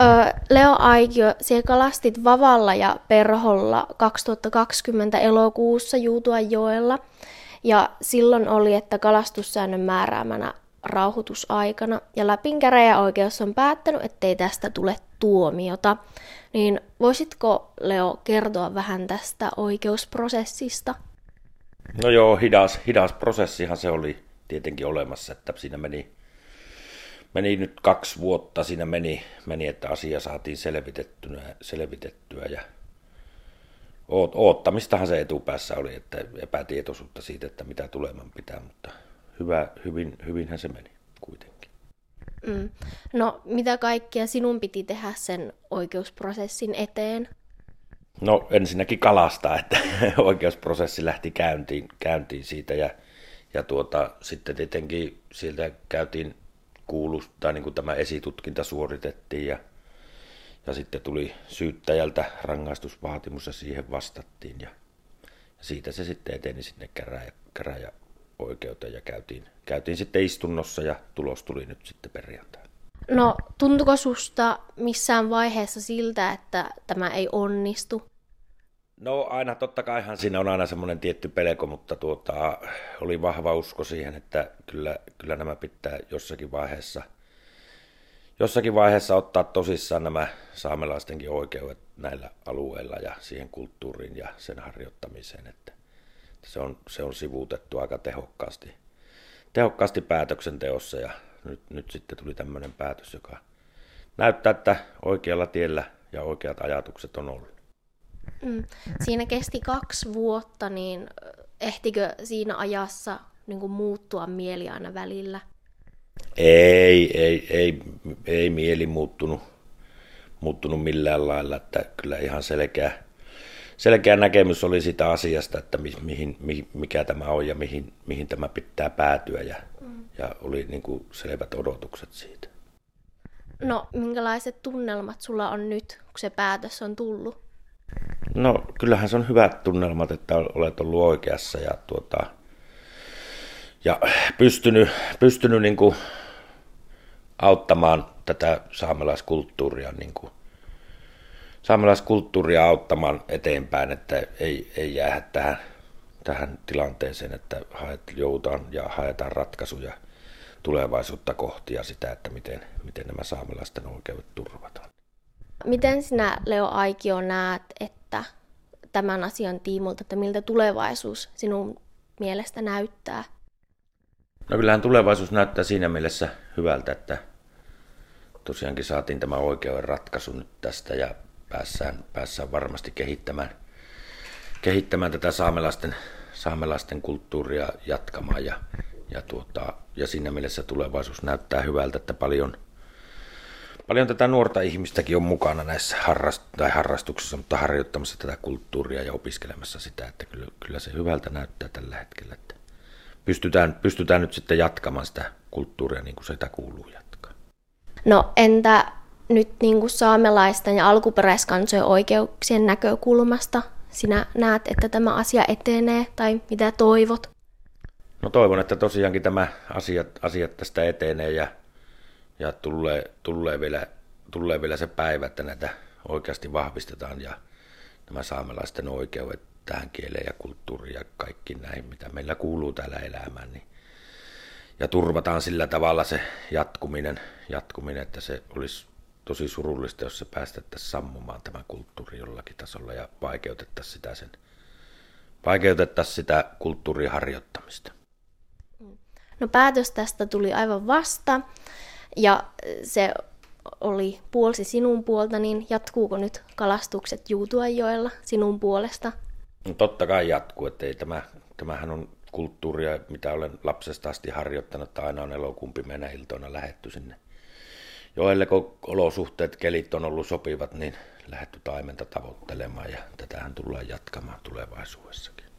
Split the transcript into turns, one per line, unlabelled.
Öö, Leo Aikio, siellä kalastit Vavalla ja Perholla 2020 elokuussa Juutuanjoella. Ja silloin oli, että kalastussäännön määräämänä rauhoitusaikana. Ja Lapin käräjäoikeus on päättänyt, ettei tästä tule tuomiota. Niin voisitko Leo kertoa vähän tästä oikeusprosessista?
No joo, hidas, hidas prosessihan se oli tietenkin olemassa, että siinä meni, meni nyt kaksi vuotta, siinä meni, meni että asia saatiin selvitettyä, selvitettyä ja oot, oottamistahan se etupäässä oli, että epätietoisuutta siitä, että mitä tuleman pitää, mutta hyvä, hyvin, hyvinhän se meni kuitenkin.
Mm. No, mitä kaikkea sinun piti tehdä sen oikeusprosessin eteen?
No ensinnäkin kalastaa, että oikeusprosessi lähti käyntiin, käyntiin siitä ja, ja tuota, sitten tietenkin sieltä käytiin kuulus, tai niin kuin tämä esitutkinta suoritettiin ja, ja sitten tuli syyttäjältä rangaistusvaatimus ja siihen vastattiin ja, ja siitä se sitten eteni sinne käräjä, käräjäoikeuteen ja käytiin, käytiin sitten istunnossa ja tulos tuli nyt sitten perjantaina.
No, tuntuko susta missään vaiheessa siltä, että tämä ei onnistu?
No aina, totta kaihan siinä on aina semmoinen tietty pelko, mutta tuota, oli vahva usko siihen, että kyllä, kyllä nämä pitää jossakin vaiheessa, jossakin vaiheessa ottaa tosissaan nämä saamelaistenkin oikeudet näillä alueilla ja siihen kulttuuriin ja sen harjoittamiseen, että se on, se on sivuutettu aika tehokkaasti, tehokkaasti päätöksenteossa ja nyt, nyt sitten tuli tämmöinen päätös, joka näyttää, että oikealla tiellä ja oikeat ajatukset on ollut.
Mm. Siinä kesti kaksi vuotta, niin ehtikö siinä ajassa niin kuin muuttua mieli aina välillä?
Ei, ei, ei, ei mieli muuttunut, muuttunut millään lailla, että kyllä ihan selkeä, selkeä näkemys oli sitä asiasta, että mihin, mihin, mikä tämä on ja mihin, mihin tämä pitää päätyä ja, mm. ja oli niin kuin selvät odotukset siitä.
No, minkälaiset tunnelmat sulla on nyt, kun se päätös on tullut?
No kyllähän se on hyvät tunnelmat, että olet ollut oikeassa ja, tuota, ja pystynyt, pystynyt niin kuin auttamaan tätä saamelaiskulttuuria, niin kuin, saamelaiskulttuuria auttamaan eteenpäin, että ei, ei jää tähän, tähän tilanteeseen, että haet, joudutaan ja haetaan ratkaisuja tulevaisuutta kohti ja sitä, että miten, miten nämä saamelaisten oikeudet turvataan.
Miten sinä, Leo Aikio, näet, että tämän asian tiimulta, että miltä tulevaisuus sinun mielestä näyttää?
No kyllähän tulevaisuus näyttää siinä mielessä hyvältä, että tosiaankin saatiin tämä oikeuden ratkaisu nyt tästä ja päässään, päässään varmasti kehittämään, kehittämään tätä saamelaisten, saamelaisten kulttuuria jatkamaan ja, ja, tuota, ja siinä mielessä tulevaisuus näyttää hyvältä, että paljon – paljon tätä nuorta ihmistäkin on mukana näissä harrast- tai harrastuksissa, mutta harjoittamassa tätä kulttuuria ja opiskelemassa sitä, että kyllä, kyllä se hyvältä näyttää tällä hetkellä, että pystytään, pystytään nyt sitten jatkamaan sitä kulttuuria niin kuin sitä kuuluu jatkaa.
No entä nyt niin kuin saamelaisten ja alkuperäiskansojen oikeuksien näkökulmasta sinä näet, että tämä asia etenee tai mitä toivot?
No toivon, että tosiaankin tämä asiat, asiat tästä etenee ja ja tulee, tulee, vielä, tulee vielä se päivä, että näitä oikeasti vahvistetaan ja nämä saamelaisten oikeudet tähän kieleen ja kulttuuriin ja kaikki näihin, mitä meillä kuuluu täällä elämään, niin ja turvataan sillä tavalla se jatkuminen, jatkuminen, että se olisi tosi surullista, jos se päästettäisiin sammumaan tämä kulttuuri jollakin tasolla ja vaikeutettaisiin sitä, sen, vaikeutettaisiin sitä kulttuurin harjoittamista.
No päätös tästä tuli aivan vasta ja se oli puolsi sinun puolta, niin jatkuuko nyt kalastukset Juutuanjoella sinun puolesta?
No totta kai jatkuu, että ei tämä, tämähän on kulttuuria, mitä olen lapsesta asti harjoittanut, että aina on elokuun pimeänä iltoina lähetty sinne joelle, kun olosuhteet, kelit on ollut sopivat, niin lähetty taimenta tavoittelemaan ja tätähän tullaan jatkamaan tulevaisuudessakin.